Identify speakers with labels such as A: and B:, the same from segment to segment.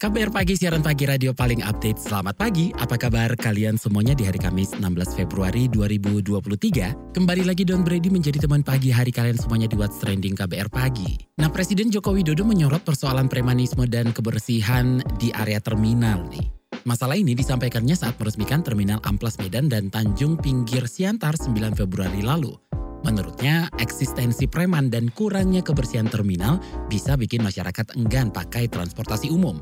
A: KBR Pagi, siaran pagi radio paling update. Selamat pagi, apa kabar kalian semuanya di hari Kamis 16 Februari 2023? Kembali lagi Don Brady menjadi teman pagi hari kalian semuanya di What's Trending KBR Pagi. Nah, Presiden Joko Widodo menyorot persoalan premanisme dan kebersihan di area terminal nih. Masalah ini disampaikannya saat meresmikan Terminal Amplas Medan dan Tanjung Pinggir Siantar 9 Februari lalu. Menurutnya, eksistensi preman dan kurangnya kebersihan terminal bisa bikin masyarakat enggan pakai transportasi umum.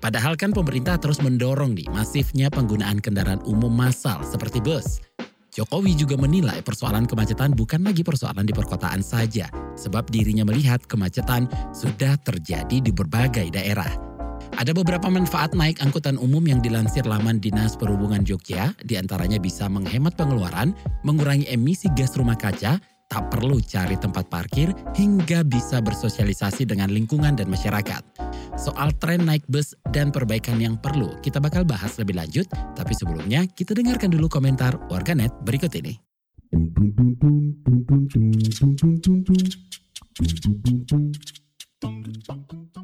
A: Padahal kan pemerintah terus mendorong nih masifnya penggunaan kendaraan umum massal seperti bus. Jokowi juga menilai persoalan kemacetan bukan lagi persoalan di perkotaan saja, sebab dirinya melihat kemacetan sudah terjadi di berbagai daerah. Ada beberapa manfaat naik angkutan umum yang dilansir laman Dinas Perhubungan Jogja, di antaranya bisa menghemat pengeluaran, mengurangi emisi gas rumah kaca, tak perlu cari tempat parkir, hingga bisa bersosialisasi dengan lingkungan dan masyarakat. Soal tren naik bus dan perbaikan yang perlu, kita bakal bahas lebih lanjut, tapi sebelumnya kita dengarkan dulu komentar warganet berikut ini.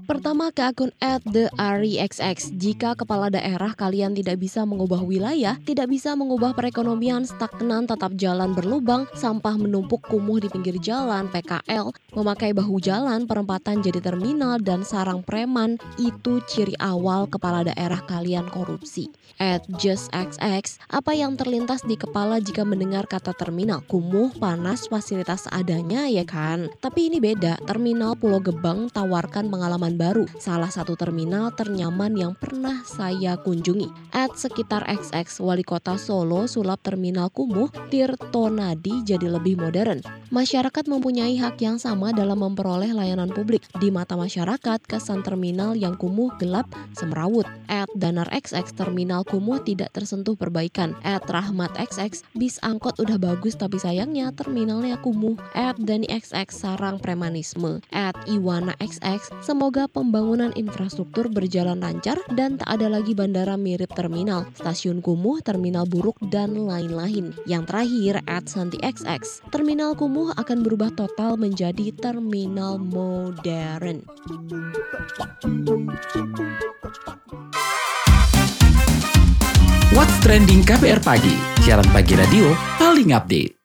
B: Pertama ke akun at the REXX. Jika kepala daerah kalian tidak bisa mengubah wilayah, tidak bisa mengubah perekonomian, stagnan, tetap jalan berlubang, sampah menumpuk kumuh di pinggir jalan, PKL, memakai bahu jalan, perempatan jadi terminal, dan sarang preman, itu ciri awal kepala daerah kalian korupsi. At JustXX, apa yang terlintas di kepala jika mendengar kata terminal? Kumuh, panas, fasilitas adanya ya kan? Tapi ini beda, terminal Pulau Gebang tawarkan pengalaman baru, salah satu terminal ternyaman yang pernah saya kunjungi. At sekitar XX, Wali Kota Solo sulap terminal kumuh, Tirtonadi jadi lebih modern. Masyarakat mempunyai hak yang sama dalam memperoleh layanan publik. Di mata masyarakat, kesan terminal yang kumuh gelap semrawut. At Danar XX, terminal kumuh tidak tersentuh perbaikan. At Rahmat XX, bis angkot udah bagus tapi sayangnya terminalnya kumuh. At Dani XX, sarang premanisme. At Iwana XX, semoga pembangunan infrastruktur berjalan lancar dan tak ada lagi bandara mirip terminal, stasiun kumuh, terminal buruk, dan lain-lain. Yang terakhir, at Santi XX, terminal kumuh akan berubah total menjadi terminal modern.
A: What's Trending KBR Pagi, siaran pagi radio paling update.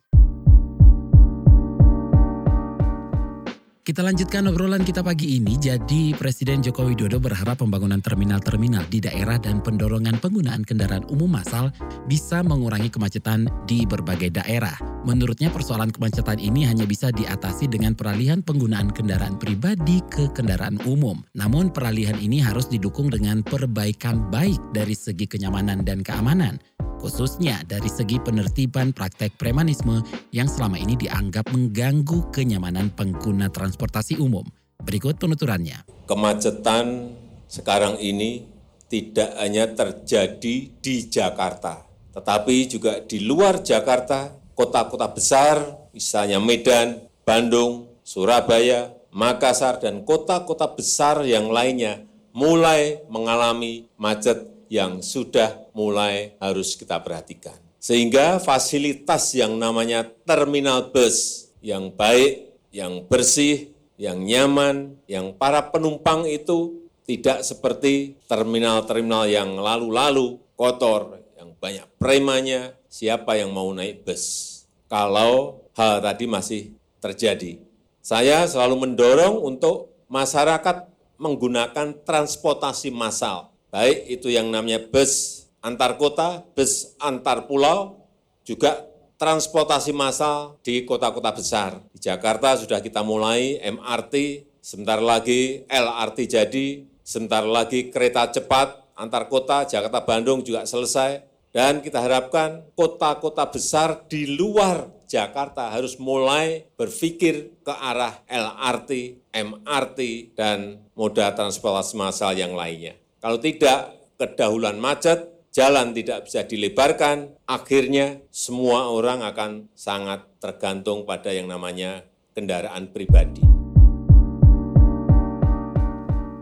A: Kita lanjutkan obrolan kita pagi ini. Jadi Presiden Joko Widodo berharap pembangunan terminal-terminal di daerah dan pendorongan penggunaan kendaraan umum massal bisa mengurangi kemacetan di berbagai daerah. Menurutnya persoalan kemacetan ini hanya bisa diatasi dengan peralihan penggunaan kendaraan pribadi ke kendaraan umum. Namun peralihan ini harus didukung dengan perbaikan baik dari segi kenyamanan dan keamanan khususnya dari segi penertiban praktek premanisme yang selama ini dianggap mengganggu kenyamanan pengguna transportasi umum. Berikut penuturannya.
C: Kemacetan sekarang ini tidak hanya terjadi di Jakarta, tetapi juga di luar Jakarta, kota-kota besar, misalnya Medan, Bandung, Surabaya, Makassar, dan kota-kota besar yang lainnya mulai mengalami macet yang sudah mulai harus kita perhatikan. Sehingga fasilitas yang namanya terminal bus yang baik, yang bersih, yang nyaman, yang para penumpang itu tidak seperti terminal-terminal yang lalu-lalu kotor, yang banyak premanya, siapa yang mau naik bus. Kalau hal tadi masih terjadi. Saya selalu mendorong untuk masyarakat menggunakan transportasi massal baik itu yang namanya bus antar kota, bus antar pulau, juga transportasi massal di kota-kota besar. Di Jakarta sudah kita mulai MRT, sebentar lagi LRT jadi, sebentar lagi kereta cepat antar kota Jakarta-Bandung juga selesai. Dan kita harapkan kota-kota besar di luar Jakarta harus mulai berpikir ke arah LRT, MRT, dan moda transportasi massal yang lainnya. Kalau tidak, kedahuluan macet, jalan tidak bisa dilebarkan, akhirnya semua orang akan sangat tergantung pada yang namanya kendaraan pribadi.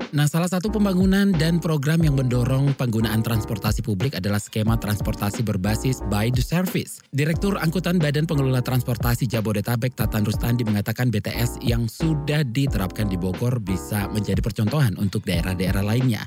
A: Nah, salah satu pembangunan dan program yang mendorong penggunaan transportasi publik adalah skema transportasi berbasis by the service. Direktur Angkutan Badan Pengelola Transportasi Jabodetabek Tatan Rustandi mengatakan BTS yang sudah diterapkan di Bogor bisa menjadi percontohan untuk daerah-daerah lainnya.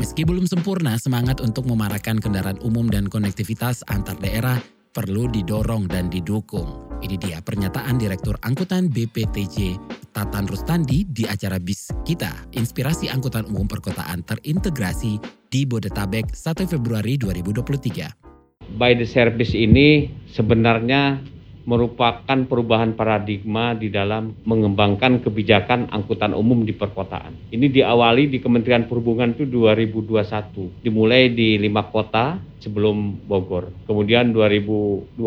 A: Meski belum sempurna, semangat untuk memarakan kendaraan umum dan konektivitas antar daerah perlu didorong dan didukung. Ini dia pernyataan Direktur Angkutan BPTJ Tatan Rustandi di acara BIS Kita, Inspirasi Angkutan Umum Perkotaan Terintegrasi di Bodetabek 1 Februari 2023.
D: By the service ini sebenarnya merupakan perubahan paradigma di dalam mengembangkan kebijakan angkutan umum di perkotaan. Ini diawali di Kementerian Perhubungan itu 2021, dimulai di lima kota sebelum Bogor. Kemudian 2022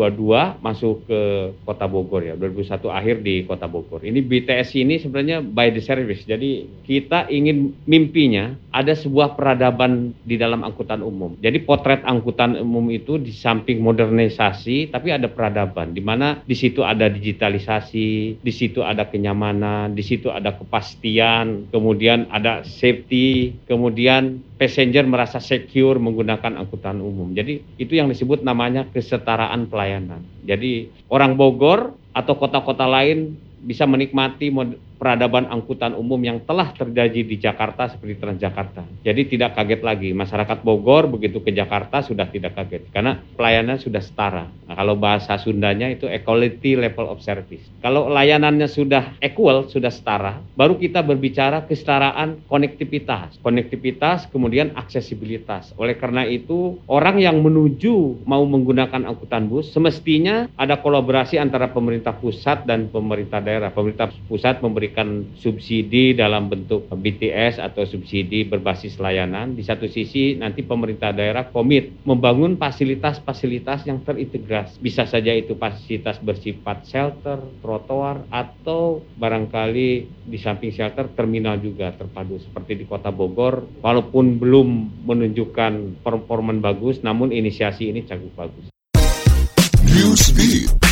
D: masuk ke kota Bogor ya, 2001 akhir di kota Bogor. Ini BTS ini sebenarnya by the service. Jadi kita ingin mimpinya ada sebuah peradaban di dalam angkutan umum. Jadi potret angkutan umum itu di samping modernisasi tapi ada peradaban di mana di situ ada digitalisasi, di situ ada kenyamanan, di situ ada kepastian, kemudian ada safety, kemudian passenger merasa secure menggunakan angkutan umum. Jadi itu yang disebut namanya kesetaraan pelayanan. Jadi orang Bogor atau kota-kota lain bisa menikmati peradaban angkutan umum yang telah terjadi di Jakarta seperti Transjakarta. Jadi tidak kaget lagi. Masyarakat Bogor begitu ke Jakarta sudah tidak kaget karena pelayanan sudah setara. Nah, kalau bahasa Sundanya itu equality level of service. Kalau layanannya sudah equal, sudah setara, baru kita berbicara kesetaraan konektivitas. Konektivitas kemudian aksesibilitas. Oleh karena itu, orang yang menuju mau menggunakan angkutan bus semestinya ada kolaborasi antara pemerintah pusat dan pemerintah daerah. Pemerintah pusat memberi memberikan subsidi dalam bentuk BTS atau subsidi berbasis layanan. Di satu sisi nanti pemerintah daerah komit membangun fasilitas-fasilitas yang terintegrasi. Bisa saja itu fasilitas bersifat shelter, trotoar, atau barangkali di samping shelter terminal juga terpadu seperti di kota Bogor. Walaupun belum menunjukkan performan bagus, namun inisiasi ini cukup bagus. Newsbeat.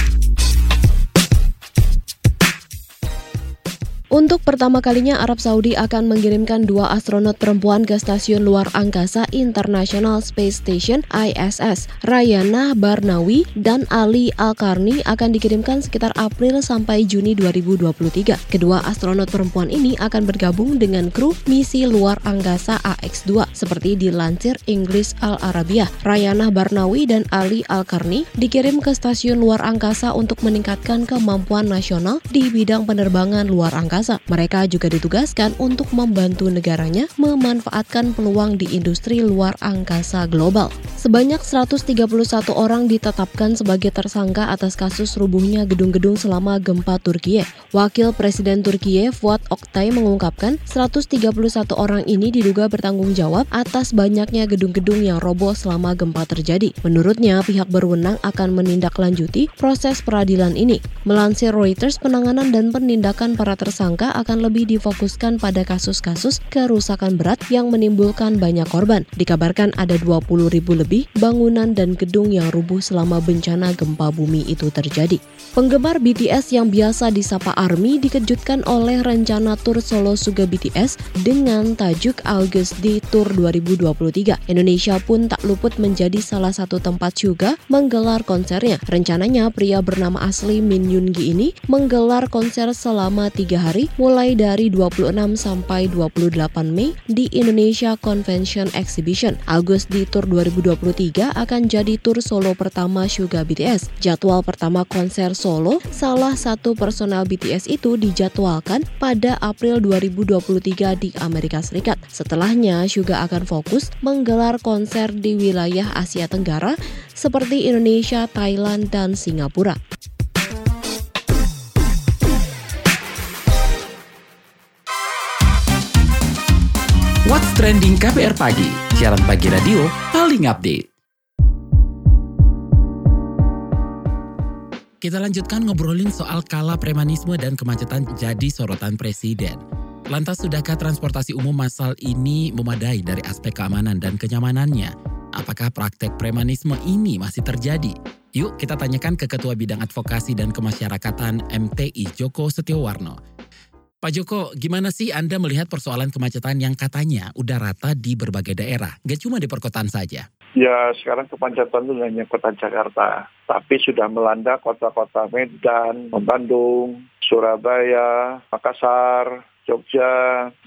B: Untuk pertama kalinya Arab Saudi akan mengirimkan dua astronot perempuan ke Stasiun Luar Angkasa International Space Station ISS. Rayana Barnawi dan Ali Al-Karni akan dikirimkan sekitar April sampai Juni 2023. Kedua astronot perempuan ini akan bergabung dengan kru misi luar angkasa AX-2 seperti dilansir Inggris Al Arabia. Rayana Barnawi dan Ali Al-Karni dikirim ke Stasiun Luar Angkasa untuk meningkatkan kemampuan nasional di bidang penerbangan luar angkasa biasa. Mereka juga ditugaskan untuk membantu negaranya memanfaatkan peluang di industri luar angkasa global. Sebanyak 131 orang ditetapkan sebagai tersangka atas kasus rubuhnya gedung-gedung selama gempa Turkiye. Wakil Presiden Turkiye Fuat Oktay mengungkapkan 131 orang ini diduga bertanggung jawab atas banyaknya gedung-gedung yang roboh selama gempa terjadi. Menurutnya, pihak berwenang akan menindaklanjuti proses peradilan ini. Melansir Reuters, penanganan dan penindakan para tersangka tersangka akan lebih difokuskan pada kasus-kasus kerusakan berat yang menimbulkan banyak korban. Dikabarkan ada 20 ribu lebih bangunan dan gedung yang rubuh selama bencana gempa bumi itu terjadi. Penggemar BTS yang biasa disapa ARMY dikejutkan oleh rencana tur solo Suga BTS dengan tajuk August di Tour 2023. Indonesia pun tak luput menjadi salah satu tempat Suga menggelar konsernya. Rencananya pria bernama asli Min Yoon Gi ini menggelar konser selama tiga hari mulai dari 26 sampai 28 Mei di Indonesia Convention Exhibition. Agustus di Tour 2023 akan jadi tur solo pertama Suga BTS. Jadwal pertama konser solo salah satu personel BTS itu dijadwalkan pada April 2023 di Amerika Serikat. Setelahnya, Suga akan fokus menggelar konser di wilayah Asia Tenggara seperti Indonesia, Thailand, dan Singapura.
A: Trending KPR Pagi, siaran pagi radio paling update. Kita lanjutkan ngobrolin soal kala premanisme dan kemacetan jadi sorotan presiden. Lantas sudahkah transportasi umum massal ini memadai dari aspek keamanan dan kenyamanannya? apakah praktek premanisme ini masih terjadi? Yuk kita tanyakan ke Ketua Bidang Advokasi dan Kemasyarakatan MTI Joko Setiowarno. Pak Joko, gimana sih Anda melihat persoalan kemacetan yang katanya udah rata di berbagai daerah, gak cuma di perkotaan saja?
E: Ya sekarang kemacetan itu hanya kota Jakarta, tapi sudah melanda kota-kota Medan, Bandung, Surabaya, Makassar, Jogja,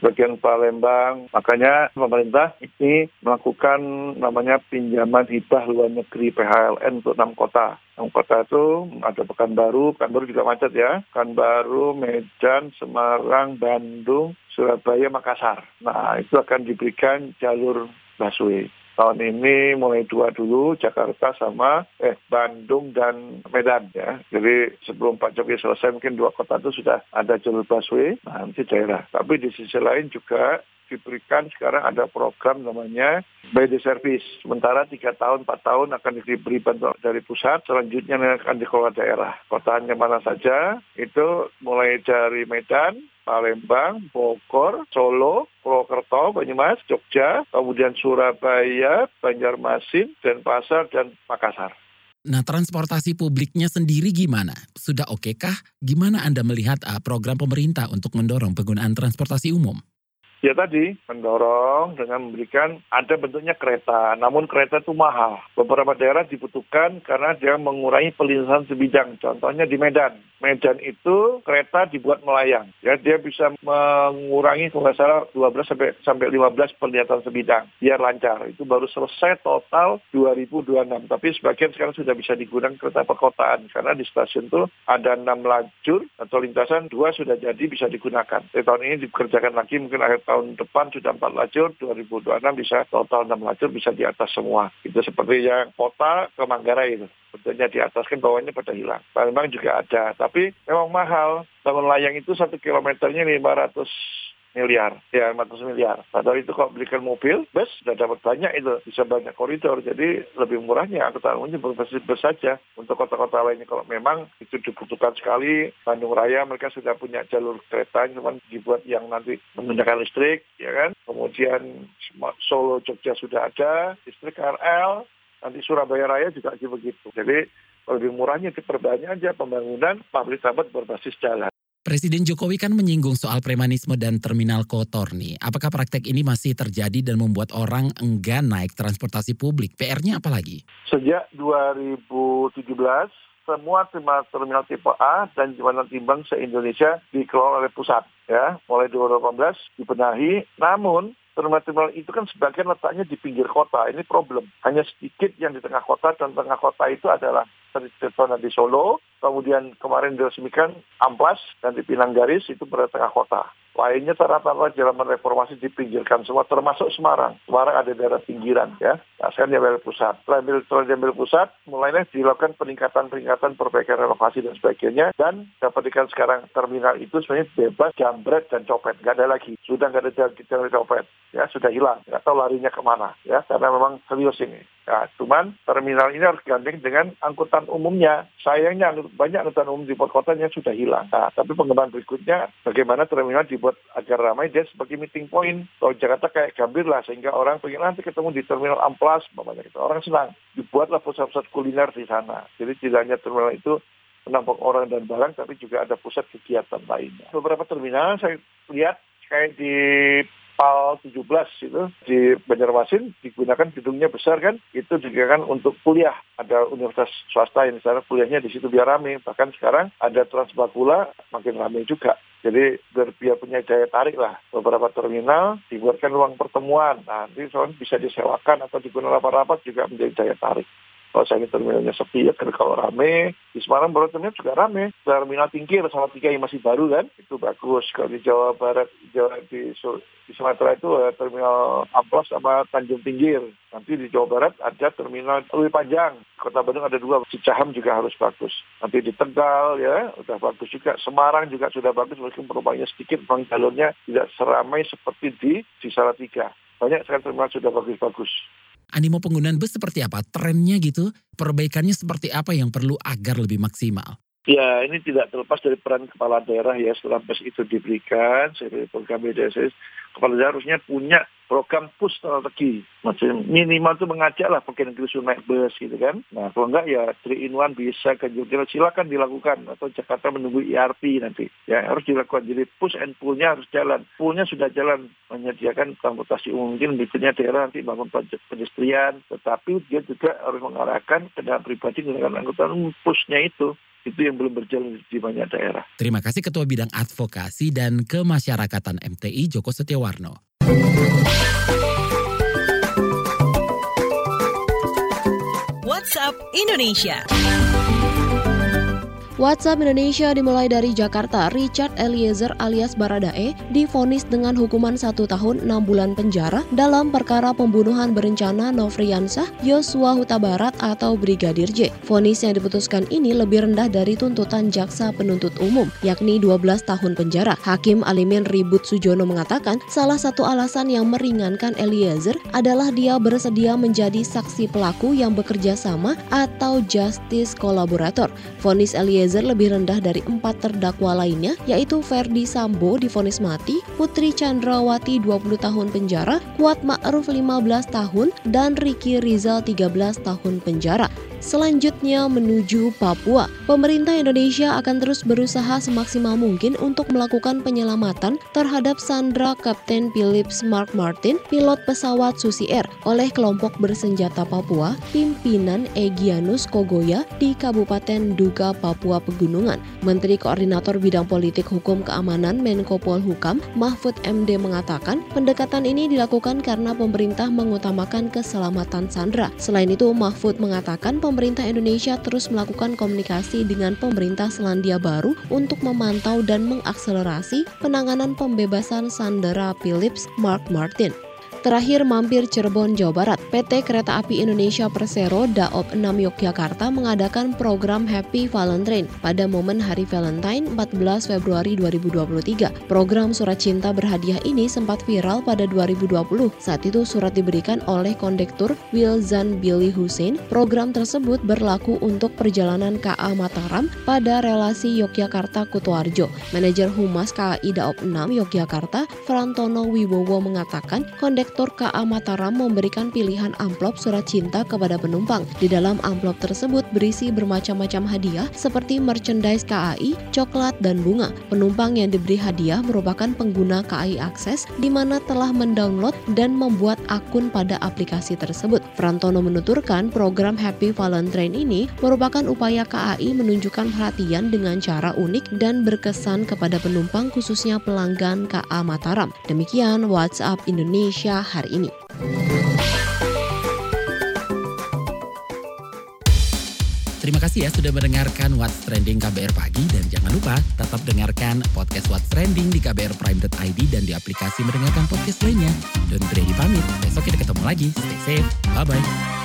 E: bagian Palembang. Makanya pemerintah ini melakukan namanya pinjaman hibah luar negeri PHLN untuk enam kota. Enam kota itu ada Pekanbaru, Pekanbaru juga macet ya. Pekanbaru, Medan, Semarang, Bandung, Surabaya, Makassar. Nah itu akan diberikan jalur busway tahun ini mulai dua dulu Jakarta sama eh Bandung dan Medan ya. Jadi sebelum Pak Jokowi selesai mungkin dua kota itu sudah ada jalur busway, nanti daerah. Tapi di sisi lain juga diberikan sekarang ada program namanya by the service. Sementara tiga tahun, empat tahun akan diberi bantuan dari pusat, selanjutnya akan dikelola daerah. Kotanya mana saja, itu mulai dari Medan, Palembang, Bogor, Solo, Purwokerto, Banyumas, Jogja, kemudian Surabaya, Banjarmasin, Denpasar, dan Makassar.
A: Nah, transportasi publiknya sendiri gimana? Sudah oke kah? Gimana Anda melihat uh, program pemerintah untuk mendorong penggunaan transportasi umum?
E: Ya tadi, mendorong dengan memberikan ada bentuknya kereta, namun kereta itu mahal. Beberapa daerah dibutuhkan karena dia mengurangi pelintasan sebidang. Contohnya di Medan. Medan itu kereta dibuat melayang. Ya, dia bisa mengurangi kalau nggak salah 12 sampai sampai 15 perlihatan sebidang. Biar lancar. Itu baru selesai total 2026. Tapi sebagian sekarang sudah bisa digunakan kereta perkotaan karena di stasiun itu ada 6 lajur atau lintasan dua sudah jadi bisa digunakan. Di tahun ini dikerjakan lagi mungkin akhir tahun depan sudah empat lajur, 2026 bisa total enam lajur bisa di atas semua. Itu seperti yang kota ke Manggarai itu. Bentuknya di atas kan bawahnya pada hilang. Palembang juga ada, tapi memang mahal. Bangun layang itu satu kilometernya 500 miliar, ya 500 miliar. Padahal itu kalau belikan mobil, bus sudah dapat banyak itu, bisa banyak koridor. Jadi lebih murahnya angkutan umumnya berbasis bus saja. Untuk kota-kota lainnya kalau memang itu dibutuhkan sekali, Bandung Raya mereka sudah punya jalur kereta, cuma dibuat yang nanti menggunakan listrik, ya kan. Kemudian Solo, Jogja sudah ada, listrik KRL, nanti Surabaya Raya juga begitu. Jadi lebih murahnya diperbanyak aja pembangunan public transport berbasis jalan.
A: Presiden Jokowi kan menyinggung soal premanisme dan terminal kotor nih. Apakah praktek ini masih terjadi dan membuat orang enggan naik transportasi publik? PR-nya apa lagi?
E: Sejak 2017, semua terminal tipe A dan jembatan timbang se-Indonesia dikelola oleh pusat. ya Mulai 2018 dibenahi, namun terminal-terminal itu kan sebagian letaknya di pinggir kota. Ini problem. Hanya sedikit yang di tengah kota dan tengah kota itu adalah Tirtona di Solo, kemudian kemarin diresmikan Amplas dan di Pinanggaris itu berada tengah kota. Lainnya rata-rata jalan reformasi dipinggirkan semua, termasuk Semarang. Semarang ada daerah pinggiran ya. Nah, sekarang diambil pusat. Setelah diambil pusat, mulainya dilakukan peningkatan-peningkatan perbaikan renovasi dan sebagainya. Dan dapat dikatakan sekarang terminal itu sebenarnya bebas jambret dan copet. Nggak ada lagi. Sudah nggak ada jalan copet. Ya, sudah hilang. Nggak tahu larinya ke mana. Ya, karena memang serius ini. Nah, cuman terminal ini harus gandeng dengan angkutan umumnya. Sayangnya banyak angkutan umum di perkotaan yang sudah hilang. Nah, tapi pengembangan berikutnya bagaimana terminal dibuat agar ramai dia sebagai meeting point. Kalau Jakarta kayak Gambir lah sehingga orang pengen nanti ketemu di terminal Amplas, banyak gitu. Orang senang. Dibuatlah pusat-pusat kuliner di sana. Jadi tidak hanya terminal itu menampung orang dan barang, tapi juga ada pusat kegiatan lainnya. Beberapa terminal saya lihat kayak di PAL 17 itu di Banjarmasin digunakan gedungnya besar kan itu digunakan untuk kuliah. Ada universitas swasta yang sana kuliahnya di situ biar rame. Bahkan sekarang ada Transbakula makin rame juga. Jadi biar punya daya tarik lah. Beberapa terminal dibuatkan ruang pertemuan. Nah, nanti soalnya bisa disewakan atau digunakan rapat-rapat juga menjadi daya tarik kalau saya terminalnya sepi ya kalau rame. Di Semarang baru terminal juga rame. Terminal tingkir salah tiga yang masih baru kan? Itu bagus. Kalau di Jawa Barat Jawa di, di Sumatera itu ada terminal Amplas sama Tanjung Pinggir. Nanti di Jawa Barat ada terminal lebih panjang. Kota Bandung ada dua. Cicahem juga harus bagus. Nanti di Tegal ya udah bagus juga. Semarang juga sudah bagus meskipun perubahannya sedikit. Bang jalurnya tidak seramai seperti di di Salatiga banyak sekali terminal sudah bagus-bagus
A: Animo penggunaan bus seperti apa? Trennya gitu? Perbaikannya seperti apa yang perlu agar lebih maksimal?
E: Ya, ini tidak terlepas dari peran kepala daerah ya setelah PES itu diberikan, dari program BDSS, kepala daerah harusnya punya program push strategi. Macam minimal itu mengajak lah pakai negeri naik bus gitu kan. Nah kalau enggak ya 3 in 1 bisa ke Jogja silakan dilakukan atau Jakarta menunggu ERP nanti. Ya harus dilakukan. Jadi push and pull-nya harus jalan. Pull-nya sudah jalan menyediakan transportasi umum. Mungkin berikutnya daerah nanti bangun pedestrian. Tetapi dia juga harus mengarahkan kendaraan pribadi dengan angkutan push-nya itu itu yang belum berjalan di banyak daerah.
A: Terima kasih Ketua Bidang Advokasi dan Kemasyarakatan MTI Joko Setiawarno.
F: WhatsApp Indonesia.
B: WhatsApp Indonesia dimulai dari Jakarta. Richard Eliezer alias Baradae difonis dengan hukuman satu tahun 6 bulan penjara dalam perkara pembunuhan berencana Nofriansah Yosua Huta Barat atau Brigadir J. Fonis yang diputuskan ini lebih rendah dari tuntutan jaksa penuntut umum, yakni 12 tahun penjara. Hakim Alimin Ribut Sujono mengatakan salah satu alasan yang meringankan Eliezer adalah dia bersedia menjadi saksi pelaku yang bekerja sama atau justice kolaborator. Fonis Eliezer Eliezer lebih rendah dari empat terdakwa lainnya, yaitu Ferdi Sambo difonis mati, Putri Chandrawati 20 tahun penjara, Kuat Ma'ruf 15 tahun, dan Ricky Rizal 13 tahun penjara. Selanjutnya menuju Papua. Pemerintah Indonesia akan terus berusaha semaksimal mungkin untuk melakukan penyelamatan terhadap Sandra Kapten Philips Mark Martin, pilot pesawat Susi Air oleh kelompok bersenjata Papua, pimpinan Egyanus Kogoya di Kabupaten Duga, Papua Pegunungan. Menteri Koordinator Bidang Politik Hukum Keamanan Menko Polhukam Mahfud MD mengatakan pendekatan ini dilakukan karena pemerintah mengutamakan keselamatan Sandra. Selain itu, Mahfud mengatakan pemerintah Indonesia terus melakukan komunikasi dengan pemerintah Selandia Baru untuk memantau dan mengakselerasi penanganan pembebasan Sandera Philips Mark Martin. Terakhir mampir Cirebon, Jawa Barat. PT Kereta Api Indonesia Persero Daop 6 Yogyakarta mengadakan program Happy Valentine pada momen Hari Valentine 14 Februari 2023. Program surat cinta berhadiah ini sempat viral pada 2020. Saat itu surat diberikan oleh kondektur Wilzan Billy Hussein. Program tersebut berlaku untuk perjalanan KA Mataram pada relasi Yogyakarta Kutoarjo. Manajer Humas KAI Daop 6 Yogyakarta, Frantono Wibowo mengatakan kondektur Direktur KA Mataram memberikan pilihan amplop surat cinta kepada penumpang. Di dalam amplop tersebut berisi bermacam-macam hadiah seperti merchandise KAI, coklat, dan bunga. Penumpang yang diberi hadiah merupakan pengguna KAI Akses di mana telah mendownload dan membuat akun pada aplikasi tersebut. Frantono menuturkan program Happy Valentine ini merupakan upaya KAI menunjukkan perhatian dengan cara unik dan berkesan kepada penumpang khususnya pelanggan KA Mataram. Demikian WhatsApp Indonesia hari ini.
A: Terima kasih ya sudah mendengarkan What's Trending KBR Pagi dan jangan lupa tetap dengarkan podcast What's Trending di kbrprime.id dan di aplikasi mendengarkan podcast lainnya. Don't ready pamit, besok kita ketemu lagi. Stay safe, bye-bye.